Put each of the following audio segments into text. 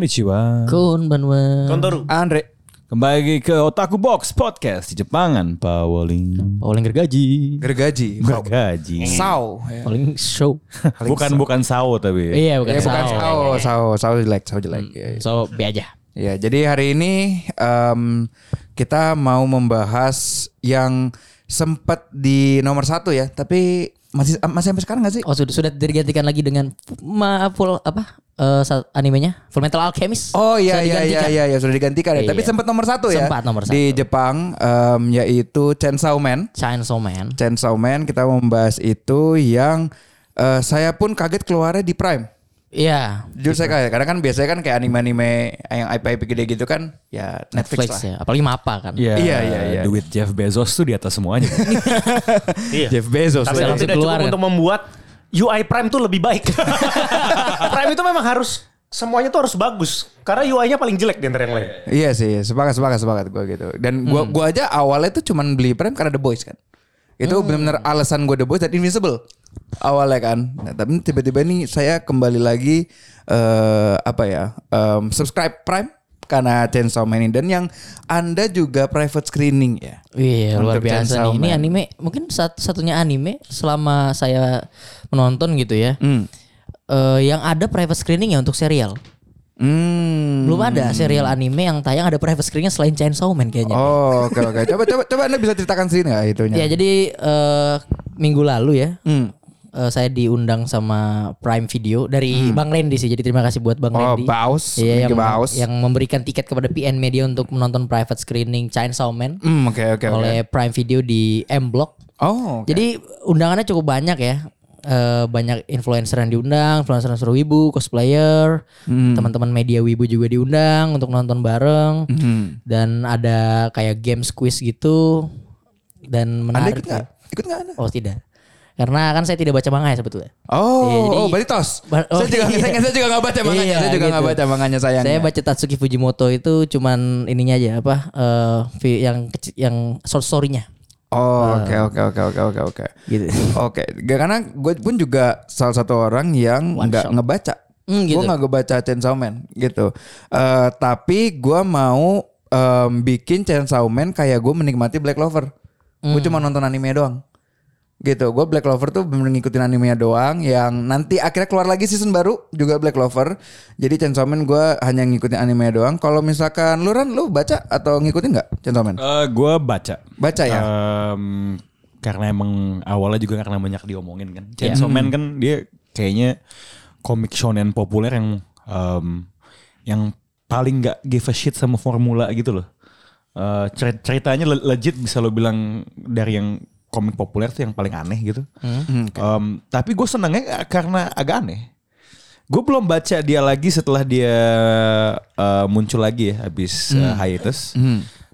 Konnichiwa. Konbanwa. Kontoru. Andre. Kembali lagi ke Otaku Box Podcast di Jepangan, Pak Woling. Paling gergaji. Gergaji. Bergaji. Sao. ya. Paling show. Bukan bukan sao tapi. iya bukan Ya, bukan sao. sao, sao, sao jelek, sao jelek. Ya, ya. So be aja. Ya, jadi hari ini em, kita mau membahas yang sempat di nomor satu ya, tapi masih masih sampai sekarang gak sih? Oh sudah sudah digantikan lagi dengan ma full apa eh, sa- animenya Full Metal Alchemist. Oh iya iya iya iya ya, sudah digantikan ya. Iya. Tapi sempat nomor satu ya. Sempat nomor Di satu. Jepang em, yaitu Chainsaw Man. Chainsaw Man. Chainsaw Man kita membahas itu yang eh, saya pun kaget keluarnya di Prime. Iya. Jujur saya kaget karena kan biasanya kan kayak anime-anime yang IP-IP gede gitu kan ya Netflix, Netflix, lah. ya. Apalagi Mapa kan. Iya, Iya, iya, iya. Duit Jeff Bezos tuh di atas semuanya. Iya. Jeff Bezos. Tapi kalau tidak keluar, cukup kan? untuk membuat UI Prime tuh lebih baik. Prime itu memang harus semuanya tuh harus bagus karena UI-nya paling jelek di antara yang lain. Iya sih, sepakat sepakat sepakat gue gitu. Dan gua Hmm. gua aja awalnya tuh cuman beli Prime karena The Boys kan. Itu Hmm. benar-benar alasan gue The Boys dan Invincible awalnya kan. Nah, tapi tiba-tiba nih saya kembali lagi eh apa ya? em, subscribe Prime karena Chainsaw Man ini dan yang Anda juga private screening ya. Iya luar biasa Chainsaw nih. Ini anime mungkin satu satunya anime selama saya menonton gitu ya. Hmm. eh, yang ada private screening ya untuk serial. Hmm. Belum ada serial anime yang tayang ada private screeningnya selain Chainsaw Man kayaknya. Oh, oke oke. Coba coba coba Anda bisa ceritakan sini nggak itunya? Ya jadi eh, minggu lalu ya Hmm. Eh, saya diundang sama Prime Video dari Bang Lendi sih. Jadi terima kasih buat Bang Hmm. Oh, Lendi. Baus. Iya yang, Baus. yang memberikan tiket kepada PN Media untuk menonton private screening Chainsaw Man Hmm, oke oke oke. oleh Prime Video di M Block. Oh, oke. Jadi undangannya cukup banyak ya. Eh, banyak influencer yang diundang, influencer wibu, cosplayer, Hmm. teman-teman media wibu juga diundang untuk nonton bareng. Hmm. Dan ada kayak games quiz gitu. Dan Anda menarik. ikut nggak? Ikut nggak Anda? Oh tidak. Karena kan saya tidak baca manga ya sebetulnya. Oh, Iya, jadi- oh berarti tos. Ba- oh, saya juga iya. saya, saya juga nggak baca manganya. Iya, saya juga nggak gitu. baca manganya sayangnya. Saya baca Tatsuki Fujimoto itu cuman ininya aja apa eh, vi- yang kecil yang short story-nya Oh, oke oke oke oke oke oke. gitu. Oke, Gak, karena gue pun juga salah satu orang yang nggak ngebaca. Hmm, gitu. Gue nggak ngebaca Chainsaw Man gitu. Eh, tapi gue mau em, bikin Chainsaw Man kayak gue menikmati Black Clover. Gue Hmm. cuma nonton anime doang. Gitu. Gue Black Clover tuh bener ngikutin animenya doang. Yang nanti akhirnya keluar lagi season baru juga Black Clover. Jadi Chainsaw Man gue hanya ngikutin animenya doang. Kalau misalkan lu Ran, lu baca atau ngikutin nggak Chainsaw Man? Eh, gue baca. Baca ya. Em, karena emang awalnya juga karena banyak diomongin kan. Iya. Chainsaw Man kan dia kayaknya komik shonen populer yang em, yang paling nggak give a shit sama formula gitu loh. Cer- ceritanya le- legit bisa lo bilang dari yang komik populer tuh yang paling aneh gitu. Hmm. Em, tapi gue senengnya karena agak aneh. Gue belum baca dia lagi setelah dia eh, muncul lagi ya habis eh, hiatus.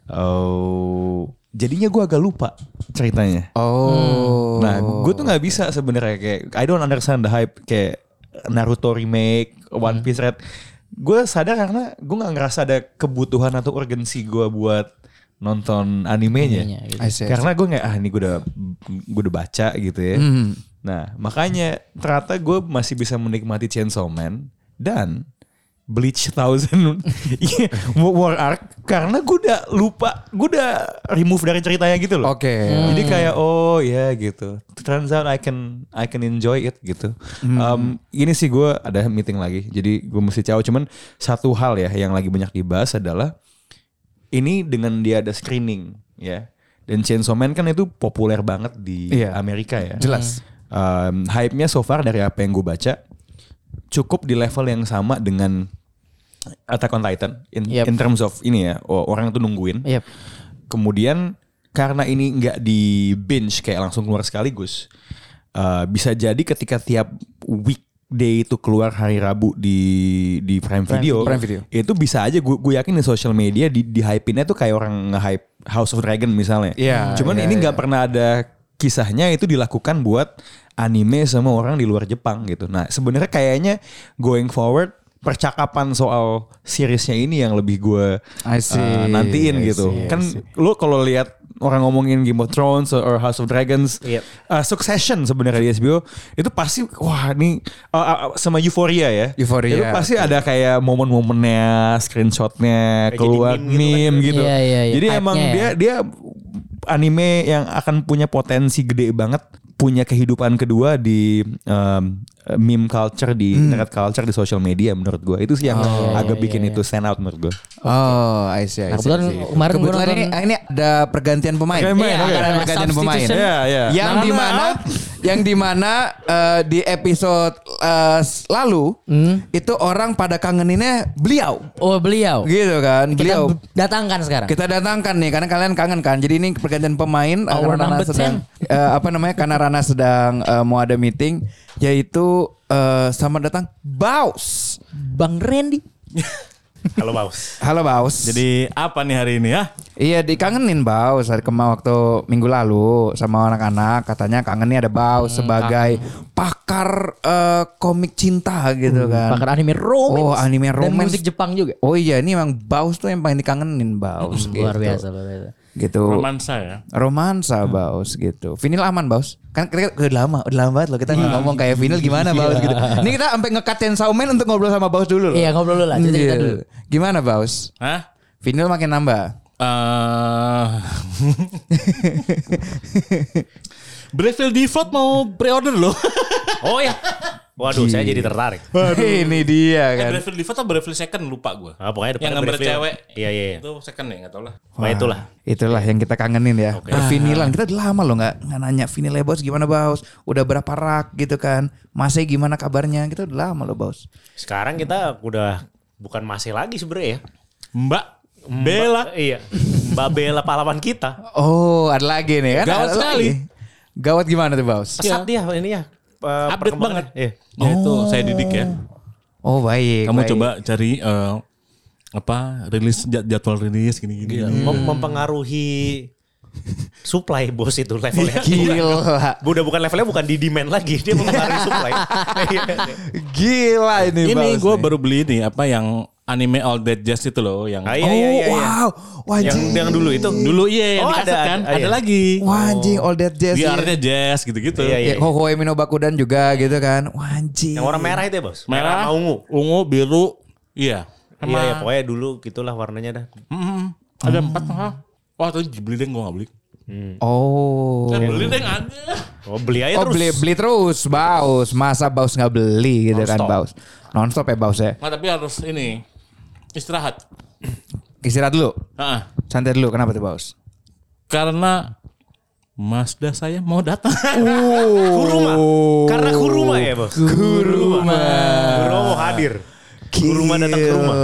Oh, jadinya gue agak lupa ceritanya. Oh. Nah, gue tuh nggak bisa sebenarnya kayak I don't understand the hype kayak Naruto remake, One Piece Red. Gue sadar karena gue nggak ngerasa ada kebutuhan atau urgensi gue buat nonton animenya. Animenya, gitu. I see, I see. Karena gue nggak ah ini gue udah gue udah baca gitu ya. Hmm. Nah makanya ternyata gue masih bisa menikmati Chainsaw Man dan Bleach Thousand iya, War Arc karena gue udah lupa, gue udah remove dari ceritanya gitu loh. Oke. Jadi kayak oh ya gitu. Turns out I can I can enjoy it gitu. Um, ini sih gue ada meeting lagi, jadi gue mesti caw. Cuman satu hal ya yang lagi banyak dibahas adalah ini dengan dia ada screening ya. Dan Chainsaw Man kan itu populer banget di Iya. Amerika ya. Jelas. Um, hype-nya so far dari apa yang gue baca cukup di level yang sama dengan Attack on Titan in, Yep. in terms of ini ya orang tuh nungguin. Yep. Kemudian karena ini nggak di binge kayak langsung keluar sekaligus. eh, bisa jadi ketika tiap weekday itu keluar hari Rabu di di Prime, Video, Prime Video. itu bisa aja gue gue yakin di social media di di hype-innya tuh kayak orang nge-hype House of Dragon misalnya. Iya, Cuman iya, ini nggak pernah ada kisahnya itu dilakukan buat anime sama orang di luar Jepang gitu. Nah sebenarnya kayaknya going forward percakapan soal seriesnya ini yang lebih gue uh, nantiin I gitu. see, I kan see. lu kalau lihat orang ngomongin Game of Thrones or House of Dragons, Yep. uh, Succession sebenarnya di HBO itu pasti wah ini uh, uh, sama Euphoria ya. Euphoria. Itu pasti ada kayak momen-momennya, screenshotnya keluar jadi meme gitu meme kan. gitu. Iya, iya, iya. Jadi emang ya. dia dia anime yang akan punya potensi gede banget punya kehidupan kedua di um, meme culture di internet culture di social media menurut gue itu sih yang agak bikin itu stand out menurut gue. Oh, I see, I Nah, see, kebetulan I see. kemarin Kebetulan nonton- ini, ini ada pergantian pemain. Pemain, Iya, oke. ada Ada pergantian pemain. Iya, iya. Yang Nah, di nah, mana yang di mana eh, di episode eh, lalu itu orang pada kangeninnya beliau. Oh beliau. Gitu kan, Kita beliau. b- datangkan sekarang. Kita datangkan nih karena kalian kangen kan. Jadi ini pergantian pemain eh, Our karena Rana sedang eh, apa namanya? Karena Rana sedang eh, mau ada meeting yaitu eh, selamat datang Baus. Bang Randy. Halo Baus. Halo Baus. Jadi apa nih hari ini ya? Iya dikangenin Baus hari kemarin waktu minggu lalu sama anak-anak katanya kangen nih ada Baus sebagai pakar eh, komik cinta gitu kan. Pakar anime romance. Oh, anime Dan romance. musik Jepang juga. Oh iya ini emang Baus tuh yang paling dikangenin Baus gitu. Luar biasa, luar biasa. Gitu. Romansa ya. Romansa Baus gitu. Vinil aman Baus. Kan kita udah lama, udah lama banget loh kita nggak ngomong kayak Vinil gimana Baus gitu. Ini kita sampai ngekat Chainsaw Man untuk ngobrol sama Baus dulu loh. Iya, ngobrol dulu lah, cerita-cerita Iya. dulu. Gimana Baus? Hah? Vinil makin nambah. Eh Breville Default mau pre-order loh. Oh ya. Waduh, saya jadi tertarik. Ini dia Eh, kan. Breville Default atau Breville Second lupa gue. Ah, pokoknya Yang depannya gambar cewek. Iya, iya. iya. Itu second ya, gak tau lah. Nah, itulah. Itulah yang kita kangenin ya. Perfinilan kita udah lama loh nggak nggak nanya vinilnya bos gimana bos. Udah berapa rak gitu kan. Masih gimana kabarnya? Kita udah lama loh bos. Sekarang kita udah bukan masih lagi sebenarnya ya. Mbak Bella. Iya. Mbak Bella pahlawan kita. Oh ada lagi nih kan. Gawat sekali. lagi. Gawat gimana tuh bos? Pesat dia ini ya. Eh, Update perkembangannya. Iya. Ya itu saya didik ya. Oh baik. Kamu baik. coba cari eh, apa rilis jad- jadwal rilis gini-gini. Mem- mempengaruhi supply bos itu levelnya. Gila. Udah bukan levelnya bukan di demand lagi, dia mempengaruhi supply. Gila ini Ini gue baru beli nih apa yang anime All That Jazz itu loh yang Ah, iya, Oh iya, iya, iya. wow. Wajib. Yang yang dulu itu. dulu iya yang Oh, di kaset ada, kan ada, ada, iya. lagi Wah anjing all that jazz. ya. VR-nya jazz gitu-gitu Iya, iya. Ya, Hohoe Mino Bakudan juga gitu kan. Wah anjing. Yang warna merah itu ya, Bos? merah sama ungu. ungu biru iya sama Iya, iya, pokoknya dulu gitulah warnanya dah. Mm-mm. ada empat mah wah tadi beli deh gue gak beli Oh. Saya beli deh ada Oh, beli aja Oh terus. beli beli terus Baus Masa Baus nggak beli gitu kan Non-stop. Baus Nonstop ya Baus ya Nggak, tapi harus ini istirahat Istirahat dulu Heeh. Santai dulu Kenapa tuh Baus karena Mazda saya mau datang Kuruma. Karena Kuruma ya, Bos. Kuruma. Kuruma mau hadir. Kuruma datang ke rumah.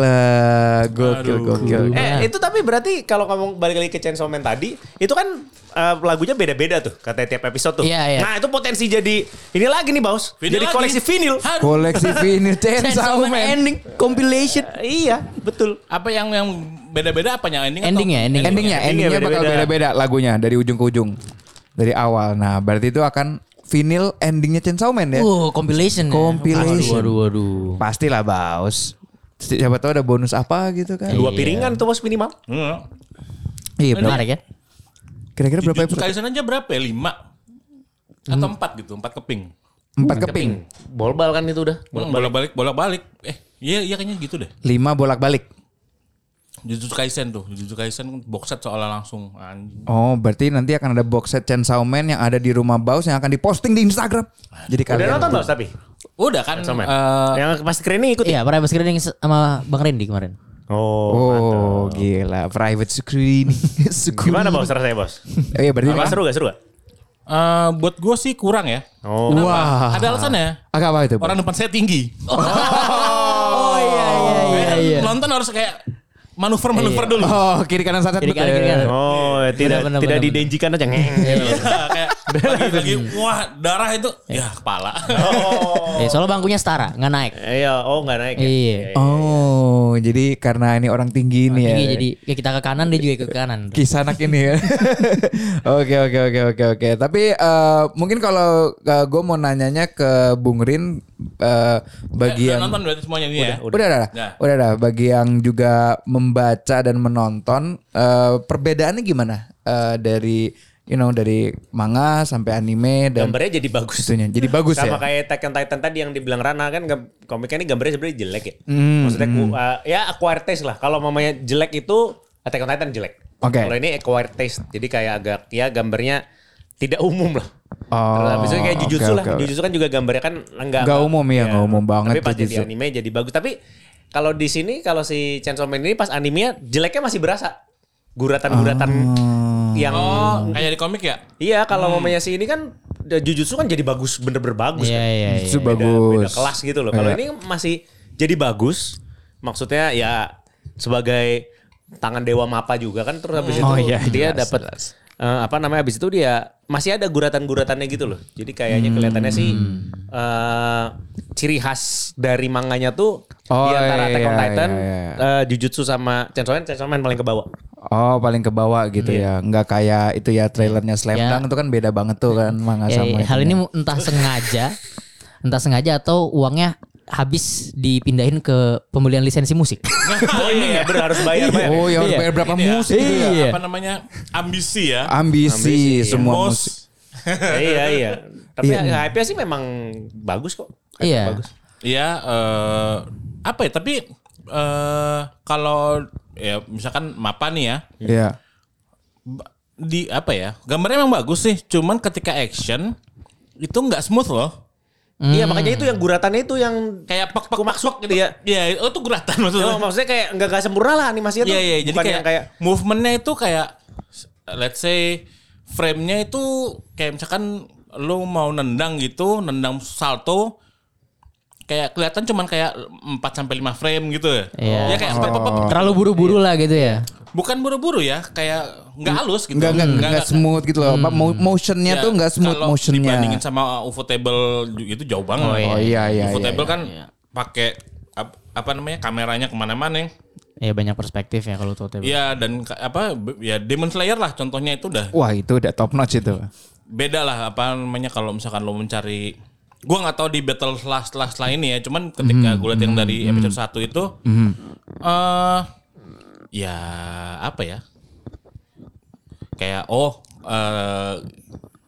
Gokil Aduh. gokil Eh, itu tapi berarti kalau kamu balik lagi ke Chainsaw Man tadi, itu kan eh, lagunya beda-beda tuh, katanya tiap episode tuh. Iya, iya. Nah, itu potensi jadi ini lagi nih, Bos. Vinyl jadi lagi. koleksi vinil. Aduh. Koleksi vinil Chainsaw Chainsaw Man ending compilation. Eh, iya, betul. apa yang yang beda-beda apanya ending Endingnya, atau- ending. Endingnya Endingnya Endingnya bakal beda-beda. lagunya Dari ujung ke ujung Dari awal Nah berarti itu akan Vinil endingnya Chainsaw Man ya Uh, compilation. ya. Compilation. Waduh, waduh, waduh. Pastilah Baus Siapa tahu ada bonus apa gitu kan Dua Iya. piringan tuh, Bos minimal. Heeh. Iya benar. Ya? Kira-kira berapa episode? Kaisen aja berapa ya? Lima atau empat gitu, empat keping. Empat keping Bolbal kan itu udah. Hmm, Bolak-balik, bolak-balik. Eh, iya iya kayaknya gitu deh. Lima bolak-balik Jujutsu Kaisen tuh, Jujutsu Kaisen kan box set soalnya langsung anjing. Oh, berarti nanti akan ada box set Chainsaw Man yang ada di rumah Baus yang akan diposting di Instagram. Jadi Udah kalian nonton, Bos, tapi? Udah kan eh, Yang pas screening ikut. Iya, private screening sama Bang Randy kemarin. Oh, Oh, gila, private screen. Gimana, Bos, rasanya, Bos? Oh, iya, berarti Apa, seru gak, seru gak? eh, buat gue sih kurang ya. Oh, Wah. Ada alasannya. Agak apa itu? Orang depan saya tinggi. Oh iya iya iya iya. Nonton harus kayak manuver-manuver dulu. Oh, kiri kanan saset Kiri kanan, kiri kanan. Oh, tidak tidak didenjikan aja ngeng. Iya, kayak lagi, lagi wah darah itu ya kepala. Oh. Eh, soalnya bangkunya setara, nggak naik. Iya, oh nggak naik. ya? Iya. Oh, jadi karena ini orang tinggi ini ya. Tinggi, jadi ya kita ke kanan dia juga ke kanan. Kisanak ini ya. Oke oke oke oke oke. Tapi eh, mungkin kalau gue mau nanyanya ke Bung Rin eh, bagi Udah yang nonton berarti semuanya ini ya. udah udah Udah. udah udah bagi yang juga membaca dan menonton eh, perbedaannya gimana Eh, dari you know dari manga sampai anime dan Gambarnya jadi bagus. itunya. Jadi bagus Sama ya. kayak Attack on Titan tadi yang dibilang Rana kan komiknya ini gambarnya sebenarnya jelek ya. Hmm, Maksudnya ku- uh, ya acquired taste lah. Kalau mamanya jelek itu Attack on Titan jelek. Oke. Kalau ini acquired taste. Jadi kayak agak ya gambarnya tidak umum lah. Oh, itu kayak Jujutsu oke, lah. oke. Jujutsu kan juga gambarnya kan enggak Nggak umum ya, nggak umum banget Tapi pas jadi Jujutsu. anime jadi bagus. Tapi kalau di sini kalau si Chainsaw Man ini pas animenya jeleknya masih berasa. Guratan-guratan yang Oh, kayak di komik ya? Iya, kalau mamanya si ini kan Jujutsu kan jadi bagus, bener-bener bagus. Iya kan. iya iya. Itu Beda- bagus. beda kelas gitu loh. Kalau Iya. ini masih jadi bagus. Maksudnya ya sebagai tangan dewa mapa juga kan terus habis itu Oh iya, dia dapat eh, apa namanya habis itu dia masih ada guratan-guratannya gitu loh. Jadi kayaknya kelihatannya sih Hmm. eh, ciri khas dari manganya tuh Oh, di antara iya, Attack on iya, Titan, iya, eh, Jujutsu sama Chainsaw Man, Chainsaw Man paling ke bawah. Oh paling ke bawah gitu ya, nggak kayak itu ya trailernya Slam Ya. Dunk itu kan beda banget tuh kan manga Ya, sama hal itunya. ini entah sengaja, entah sengaja atau uangnya habis dipindahin ke pembelian lisensi musik. oh iya, bener harus bayar bayar. Oh ya harus Iya. bayar berapa Ini ya, musik gitu ya? Iya. Apa namanya? Ambisi ya. Ambisi, Ambisi, semua Mos. musik. iya iya. Tapi Iya. hype-nya sih memang bagus kok. Hype-nya Iya. Bagus. Iya, eh apa ya? Tapi eh kalau ya misalkan mapa nih ya, Iya. di apa ya? Gambarnya emang bagus sih, cuman ketika action itu nggak smooth loh. Iya makanya itu yang guratannya itu yang Kayak pek pek Kumak-suk gitu. gitu ya. Iya, oh itu guratan maksudnya. Ya, maksudnya kayak nggak nggak sempurna lah animasinya tuh. Iya iya jadi kayak, kayak movementnya itu kayak let's say frame-nya itu kayak misalkan lu mau nendang gitu, nendang salto kayak kelihatan cuman kayak 4 sampai 5 frame gitu ya. Iya. Ya kayak pep, pep, pep. Terlalu buru-buru lah gitu ya. bukan buru-buru ya, kayak nggak halus gitu. Nggak, nggak, nggak smooth gitu loh. Mo- Motionnya Ya, tuh nggak smooth kalau motionnya. Dibandingin sama UFO table itu jauh banget. Oh iya, iya, UFO iya, table iya. kan pakai ap- apa namanya kameranya ke mana-mana. Ya banyak perspektif ya kalau tuh table. Iya dan apa ya Demon Slayer lah contohnya itu udah Wah itu udah top notch itu. beda lah apa namanya kalau misalkan lo mencari gua nggak tahu di battle last last lain ya cuman ketika gue lihat yang dari episode 1 itu eh ya apa ya? Kayak oh eh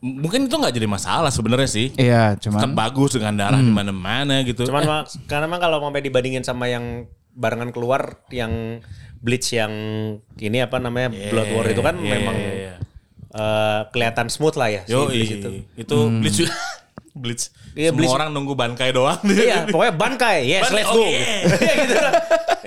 mungkin itu nggak jadi masalah sebenarnya sih. Iya cuman bagus dengan darah di mana-mana gitu. Cuman mak- karena emang kalau sampai dibandingin sama yang barengan keluar yang Bleach yang ini apa namanya Blood War itu kan iya, memang iya, iya. eh, kelihatan smooth lah ya si Yo Bleach itu. itu. itu Bleach juga- Bleach Iya, semua Bleach. orang nunggu Bankai doang iya, pokoknya Bankai, yes, Bankai, let's go. gitu.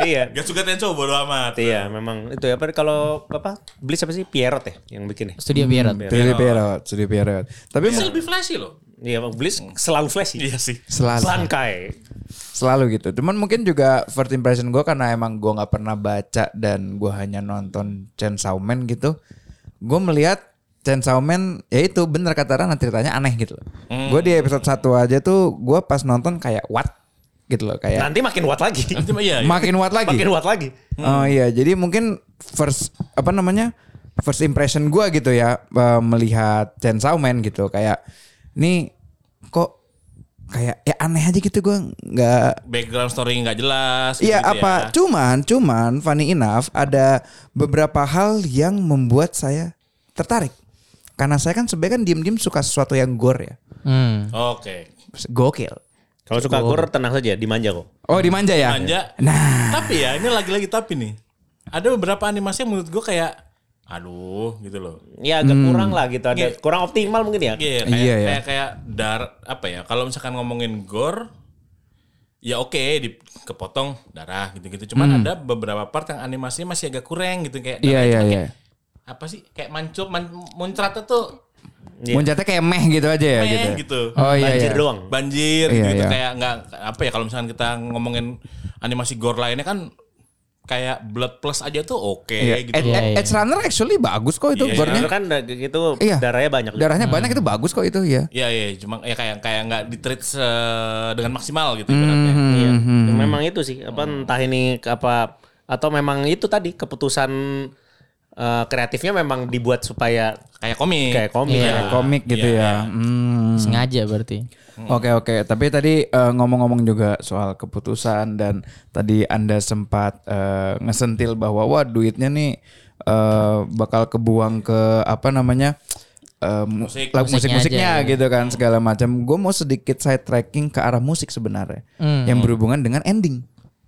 iya. Gak suka Tenso bodo amat Iya, memang itu ya. Kalau apa? Bleach apa sih? Pierrot ya yang bikin ya? Studio Pierrot. Pilih Pierrot, Studio Pierrot. Tapi Bisa lebih flashy loh Iya, Bang Bleach selalu flashy. Iya sih selalu Bankai. selalu gitu. Cuman mungkin juga first impression gue karena emang gue nggak pernah baca dan gue hanya nonton Chainsaw Man gitu. Gue melihat Chainsaw Man ya itu bener kata Rana ceritanya aneh gitu. Gue di episode 1 aja tuh gue pas nonton kayak what gitu loh kayak Nanti makin kuat lagi. Nanti iya, iya. makin what lagi. Makin kuat lagi. Oh iya, jadi mungkin first apa namanya first impression gua gitu ya eh, melihat Chainsaw Man gitu kayak ini kok kayak ya aneh aja gitu gua nggak background story nggak jelas Iya gitu apa ya. cuman cuman funny enough ada beberapa hal yang membuat saya tertarik karena saya kan sebenarnya kan diem-diem suka sesuatu yang gore ya Hmm. oke gokil Kalau suka gore tenang saja, dimanja kok. oh dimanja ya manja nah tapi ya ini lagi-lagi tapi nih ada beberapa animasi yang menurut gue kayak aduh gitu loh Ya agak kurang lah gitu, ada kurang optimal mungkin ya. Iya, kayak Iya, iya. kayak kayak dar apa ya? Kalau misalkan ngomongin gore ya oke di kepotong darah gitu-gitu. Cuman ada beberapa part yang animasinya masih agak kurang gitu kayak Hmm. iya iya iya apa sih? Kayak mancup man, muncratnya tuh muncatnya kayak meh gitu aja ya meh gitu gitu. oh iya Banjir iya doang. Banjir Iya, gitu iya. kayak nggak apa ya kalau misalkan kita ngomongin animasi gore lainnya kan kayak Blood Plus aja tuh oke Iya. gitu. Ed- Iya, iya. Edge Runner actually bagus kok itu Iya, gore-nya. Karena kan da- gitu Iya. darahnya banyak. Darahnya banyak itu bagus kok itu ya. Iya iya cuma ya kayak kayak nggak ditreat dengan maksimal gitu ibaratnya. Iya. Memang itu sih apa entah ini apa atau memang itu tadi keputusan eh, kreatifnya memang dibuat supaya Kayak komik. kayak komik. Iya. ya. Kayak komik gitu Iya, ya. Hmm. Sengaja berarti. Oke oke, tapi tadi eh, ngomong-ngomong juga soal keputusan dan tadi Anda sempat eh, ngesentil bahwa wah duitnya nih eh, bakal kebuang ke apa namanya? mu- Musik. lagu Musiknya musik-musiknya aja, ya. gitu kan segala macam. Gue mau sedikit side tracking ke arah musik sebenarnya Hmm. yang berhubungan dengan ending.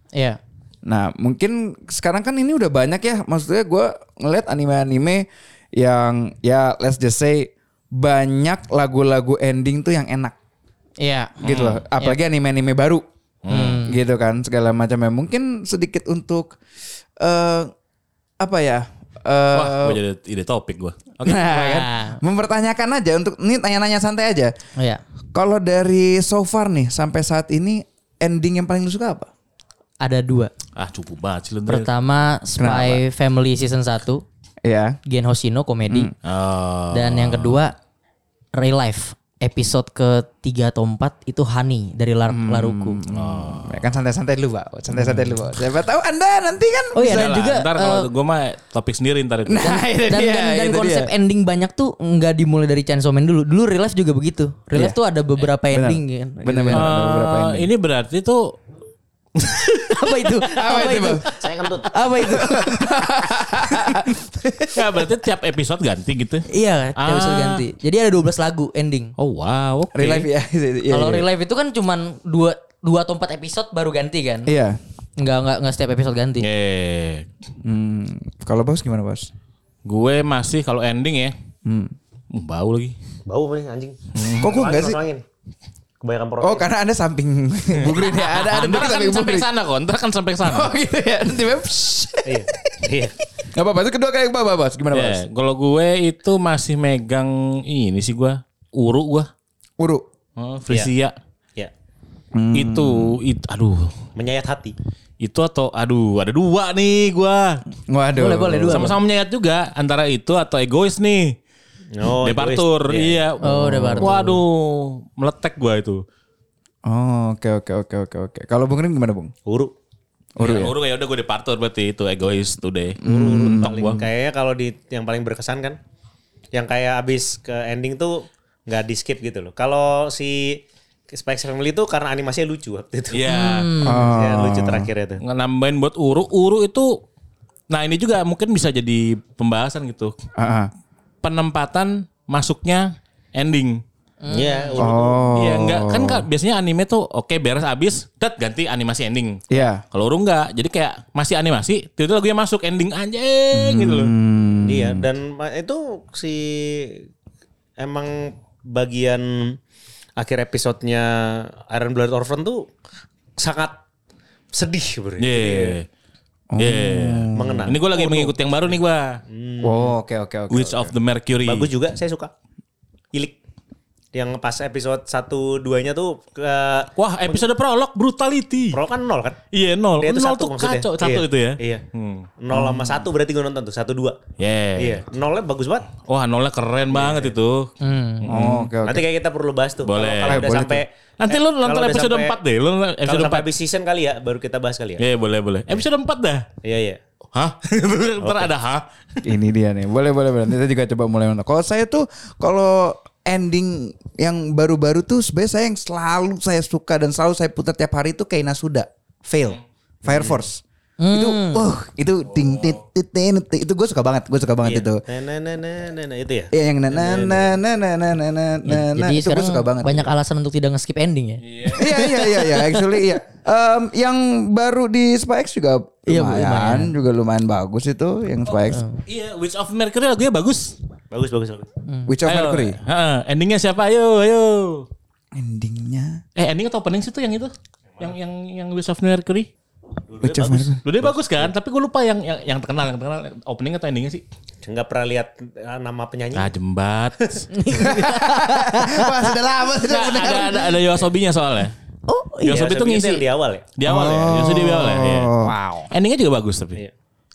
Iya. Nah mungkin sekarang kan ini udah banyak ya Maksudnya gue ngeliat anime-anime yang ya let's just say Banyak lagu-lagu ending tuh yang enak Iya. gitu loh Apalagi anime-anime baru Gitu kan segala macamnya Mungkin sedikit untuk eh Apa ya eh, Wah, gue jadi ide topik gue. Oke. nah, kan? Nah. Mempertanyakan aja untuk Ini tanya-nanya santai aja Iya. Kalau dari so far nih Sampai saat ini Ending yang paling lu suka apa? Ada dua. Ah cukup banget sih lu. Pertama Spy Family season 1 Ya Gen Hoshino komedi. Oh. Dan yang kedua Real Life episode ke-3 atau 4 itu Honey dari Lar Laruku. Ya kan santai-santai dulu pak Santai-santai dulu Pak. Siapa tahu anda nanti kan Oh iya dan lah, juga ntar eh, kalau gue mah topik sendiri ntar itu. Nah itu dan, dia, dan, dan itu konsep dia. ending banyak tuh nggak dimulai dari Chainsaw Man dulu. Dulu Real Life juga begitu. Real Life Iya. tuh ada beberapa ending kan. Bener-bener ada beberapa Eh, ending. ini berarti tuh apa itu? apa, itu, itu? Bang? Saya kentut. Apa itu? ya berarti tiap episode ganti gitu. iya, Ah. episode ganti. Jadi ada 12 lagu ending. Oh wow, oke. Real life ya. Iya, Kalau iya. Real Life itu kan cuman dua dua atau empat episode baru ganti kan? Iya. Nggak nggak nggak setiap episode ganti. Eh, Hmm. Kalau bos gimana bos? gue masih kalau ending ya. Hmm. Uh, bau lagi. Bau apa nih anjing? Kok gue enggak sih? Kebanyakan protein. Oh karena anda samping bugrin ya. Ada ada dikit kan samping sampai bugrin. sana kok, ntar kan sampai sana. Oh gitu ya. Tiba Iya. Iya. Gak apa-apa. Itu kedua kayak apa bos? Gimana bos? Ya, kalau gue itu masih megang ini sih gue, uru gue, Uru. oh, Frisia. Iya. Itu, itu, aduh, Menyayat hati. itu atau, aduh, ada dua nih gue. Waduh. Boleh, boleh, dua. Sama-sama menyayat juga antara itu atau egois nih. Oh, Departur, egois. iya. Oh, Departur. Waduh, meletek gue itu. Oh oke oke oke oke oke. Kalau Bung Rin gimana Bung? Uru. Uru ya? Uru ya udah gue departur berarti itu egois today. Hmm, Mentok paling gua. kayaknya kalau di yang paling berkesan kan yang kayak abis ke ending tuh nggak di skip gitu loh. Kalau si X Family tuh karena animasinya lucu waktu itu. Iya. Ya, lucu terakhirnya tuh. Nambahin buat uru, uru itu Nah ini juga mungkin bisa jadi pembahasan gitu. Ah, ah. Penempatan masuknya ending. Iya, Uru. Oh. Iya enggak kan Kak, biasanya anime tuh oke beres abis, dat ganti animasi ending. Iya. Kalau uru enggak, jadi kayak masih animasi, tiba-tiba lagunya masuk ending anjing gitu loh. Hmm. Iya, dan itu si emang bagian akhir episodenya Iron Blood Orphan tuh sangat sedih sebenarnya. Iya. Iya. Mengenang. Ini gue lagi mengikuti yang baru nih gue. Oh oke oke oke. Witch of the Mercury. Bagus juga, saya suka. Ilik. Yang pas episode 1 2-nya tuh ke Wah episode prolog brutality. Pro kan nol kan? Iya nol. Dia itu nol satu tuh maksudnya. kacau satu Iya, itu ya. Iya. Hmm. Nol sama satu berarti gue nonton tuh satu dua. Yeah. Iya. Nolnya bagus banget. Wah nolnya keren banget itu. Oh, oke oke. Nanti kayak kita perlu bahas tuh. Kalau- Boleh. Kalau Eh, udah boleh sampai Nanti eh, lu kalau nonton episode sampai- 4 deh. Lu nonton Kalau episode sampai 4. habis season kali ya, baru kita bahas kali ya. Iya boleh boleh. Episode 4 dah. Iya iya. Hah? Ntar ada hah? Ini dia nih. Boleh boleh boleh. Kita juga coba mulai nonton. Kalau saya tuh kalau ending yang baru-baru tuh sebenarnya saya yang selalu saya suka dan selalu saya putar tiap hari itu kayak Nasuda, Fail, Fire Force. Itu, uh, itu ting tit tit tin, tit. itu gue suka banget, gue suka banget itu. Nah, nah, nah, nah, nah, nah, itu ya. Iya yang na na na na na na na na na na Jadi itu gue sekarang suka banget. banyak alasan untuk tidak nge-skip ending ya. Iya iya iya iya actually iya. Em, yang baru di X juga Iya, lumayan, juga lumayan bagus itu yang Spy X. Iya Witch of Mercury lagunya bagus. Bagus bagus bagus. Witch of Ayo. Mercury. Heeh, endingnya siapa? Ayo ayo. Endingnya Eh ending atau opening sih tuh yang itu? Yang yang yang Witch of Mercury. Of Mercury. Dua bagus kan, tapi gue lupa yang yang, yang terkenal, yang terkenal opening atau endingnya sih. Enggak pernah lihat eh, nama penyanyi. Ah jembat. Wah sudah lama sudah Nggak, ada ada ada Yoasobinya soalnya. Oh Yosobi tuh ngisi di awal ya. di awal ya. Yosobi di awal ya. iya. Wow. Endingnya juga bagus tapi. Iya.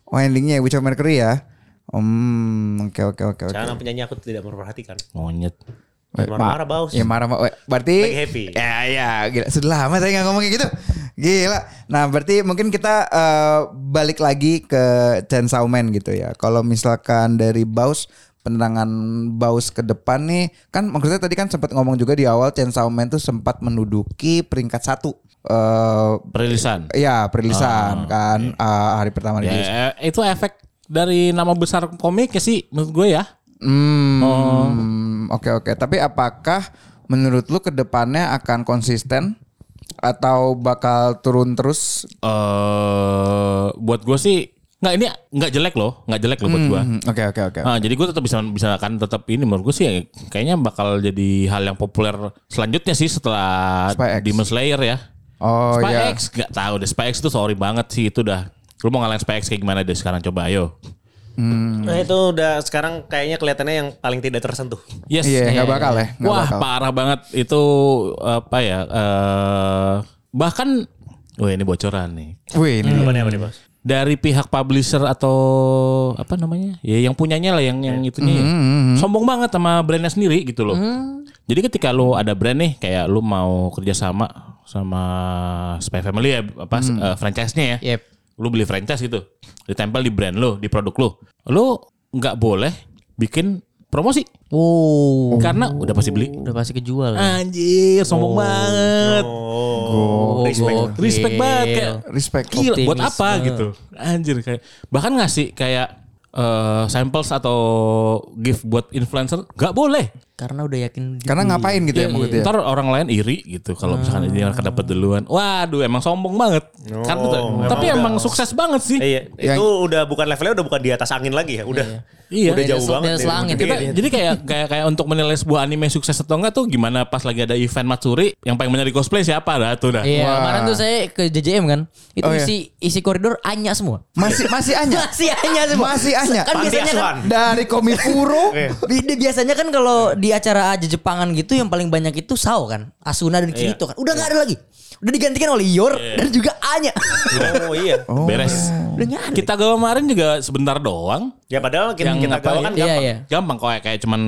Oh endingnya Witch of Mercury ya. Hmm, oke oke oke oke. Jangan penyanyi aku tidak memperhatikan. Monyet. Marah-marah ma- baus. Ya marah ma- wait, berarti Lagi happy. Ya ya gila sudah lama saya nggak ngomong kayak gitu. Gila. Nah, berarti mungkin kita eh, balik lagi ke Chainsaw Man gitu ya. Kalau misalkan dari Baus penerangan Baus ke depan nih kan maksudnya tadi kan sempat ngomong juga di awal Chainsaw Man tuh sempat menduduki peringkat satu eh Perilisan. ya perilisan kan eh, hari pertama. Ya, itu efek dari nama besar komik ya sih menurut gue ya. Hmm, oke oke. Tapi apakah menurut lu ke depannya akan konsisten atau bakal turun terus? Eh buat gue sih nggak ini nggak jelek loh, nggak jelek loh buat gue. Hmm, Oke oke oke. Nah, jadi gue tetap bisa bisa kan tetap ini menurut gue sih ya, kayaknya bakal jadi hal yang populer selanjutnya sih setelah Spy X. Demon Slayer ya. Oh Spy iya. X nggak tahu deh Spy X itu sorry banget sih itu dah. Lu mau ngalahin Spy X kayak gimana deh sekarang coba ayo. Nah itu udah sekarang kayaknya kelihatannya yang paling tidak tersentuh. Yes. Iya nggak bakal ya. nggak Wah bakal. parah banget itu apa ya? eh bahkan, oh ini bocoran nih. Wih ini. Apa nih apa nih bos? Dari pihak publisher atau apa namanya? Ya yang punyanya lah yang yang itunya. ya. Sombong banget sama brandnya sendiri gitu loh. Jadi ketika lu ada brand nih kayak lu mau kerjasama sama Spy Family ya apa eh, franchise-nya ya. Yep. Lu beli franchise gitu. Ditempel di brand lu, di produk lu. Lu nggak boleh bikin promosi Wow. karena udah pasti beli. Udah pasti kejual. Anjir, sombong banget. Oh, respect. gokil. Respect banget kayak Respect. gila buat apa gitu. Anjir kayak bahkan ngasih kayak eh, samples atau gift buat influencer nggak boleh. Karena udah yakin. Karena ngapain gitu ya maksudnya? Ntar orang lain iri gitu kalau misalkan ini akan dapat duluan. Waduh, emang sombong banget. Kan, tapi emang sukses banget sih. Iya, Yang- itu udah bukan levelnya udah bukan di atas angin lagi ya. Udah Iya. udah Di jauh banget. di atas ya. langit. Kita, Iya, jadi kayak kayak kayak untuk menilai sebuah anime sukses atau enggak tuh gimana pas lagi ada event Matsuri yang paling banyak di cosplay siapa dah tuh dah. Iya, Wah. kemarin tuh saya ke JJM kan. Itu Oh, iya. isi isi koridor Anya semua. Masih masih Anya. Masih Anya semua. Masih Anya. Kan biasanya kan. Dari Komifuro. Di- biasanya kan kalau di acara aja Jepangan gitu yang paling banyak itu Sao kan, Asuna dan Kirito kan. Udah nggak ada lagi. Udah digantikan oleh Yor dan juga Anya. Oh iya. Beres. Udah ada. Kita gawa kemarin juga sebentar doang. Ya padahal kita, Yang kita gawa kan Iya, gampang. iya. Gampang kok kayak cuman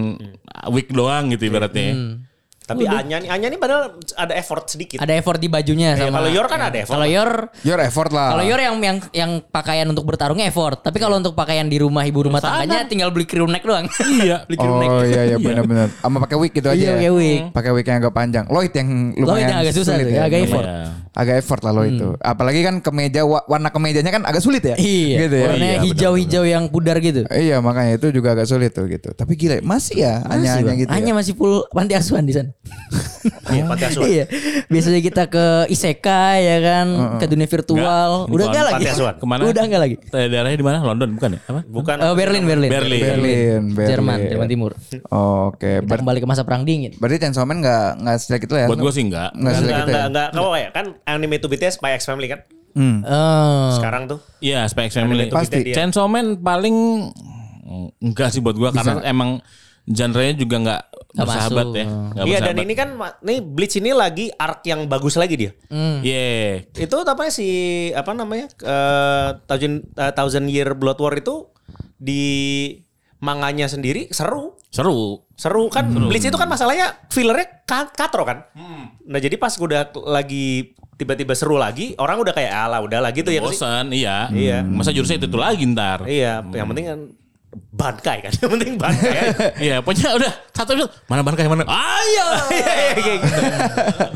week doang gitu ibaratnya. Tapi Anya nih, Anya nih padahal ada effort sedikit. Ada effort di bajunya Ya, sama. kalau Yor kan ada effort. Kalau Yor Your effort lah. Kalau Yor yang yang yang pakaian untuk bertarungnya effort, tapi kalau untuk pakaian di rumah ibu rumah Sana. tangganya tinggal beli crew neck doang. Iya. beli crew neck. Oh iya iya benar-benar. Sama pakai wig gitu aja. Iya, pakai wig. Pakai wig yang agak panjang. Lloyd yang lumayan Lloyd yang agak susah sulit tuh, ya, agak effort. Agak effort lah lo itu. Apalagi kan kemeja wa- warna kemejanya kan agak sulit ya. Iya. Gitu ya. Warnanya Iya, hijau-hijau yang pudar gitu. Iya makanya itu juga agak sulit tuh gitu. Tapi gila masih ya hanya hanya Bang. gitu. Hanya ya. masih full panti asuhan di sana. Iya, panti asuhan. iya. Biasanya kita ke isekai ya kan, ke dunia virtual. Enggak, Udah enggak lagi. asuhan. Ke mana? Udah enggak lagi. Daerahnya di mana? London bukan ya? Apa? Bukan. Eh, Berlin, Berlin. Berlin. Berlin, Berlin. Jerman, Jerman Timur. Oh, Oke. Kita Ber- kembali ke masa perang dingin. berarti Chainsaw Man nggak nggak sejelek itu ya? Buat gue sih enggak. Nggak Enggak, sejelek enggak, itu ya? enggak, enggak, enggak, ya. Kan anime to BTS by X Family kan. Oh. Sekarang tuh. Iya, Spy X Family. Pasti. Chainsaw Man paling enggak sih buat gua karena emang genre-nya juga enggak Nggak bersahabat masuk. ya. Nggak Iya dan ini kan nih Bleach ini lagi arc yang bagus lagi dia. Iya. Itu apa si apa namanya? eh Thousand, eh, Thousand Year Blood War itu di manganya sendiri seru. Seru. Seru kan Bleach itu kan masalahnya fillernya ka- katro kan. Nah jadi pas udah lagi tiba-tiba seru lagi, orang udah kayak ala udah lah gitu ya. Bosan, iya. Iya. Masa jurusnya itu, itu lagi ntar. Iya, yang penting kan bankai kan. Yang penting bankai. aja. Iya, pokoknya udah satu episode. Mana ban kayak mana? Ayo. Iya, iya, kayak gitu.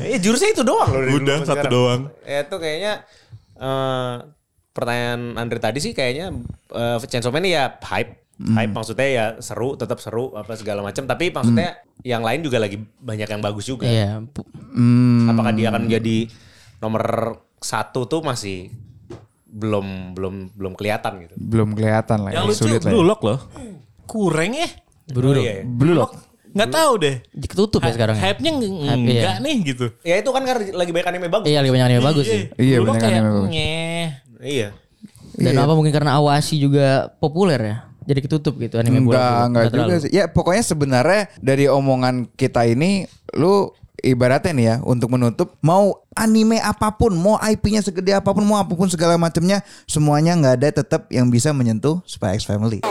Iya, jurusnya itu doang loh. Udah, satu sekarang. doang. Ya, itu kayaknya eh pertanyaan Andre tadi sih kayaknya eh Chainsaw Man ya hype. Hype maksudnya ya seru, tetap seru apa segala macam. Tapi maksudnya yang lain juga lagi banyak yang bagus juga. Iya. pu- Hmm, Apakah dia akan menjadi nomor satu tuh masih belum belum belum kelihatan gitu. belum kelihatan lah ya. Yang lucu Sulit lah. ya. Blue Lock loh. Kurang ya? Buru Oh, iya, iya. Blue Lock. Nggak tahu deh. Ketutup ya sekarang. ya? Hype-nya Hype, iya. enggak nih gitu. Ya itu kan karena lagi banyak anime bagus. Iya, lagi banyak anime bagus sih. Iya, Blue Lock bener kayak anime bagus. nyeh. Iya. Dan apa mungkin karena Awashi juga populer ya. Jadi ketutup gitu anime bola. Enggak, enggak juga terlalu. sih. Ya pokoknya sebenarnya dari omongan kita ini lu ibaratnya nih ya untuk menutup mau anime apa pun, mau IP-nya segede apa pun, mau apa pun segala macamnya, semuanya nggak ada tetap yang bisa menyentuh Spy X Family.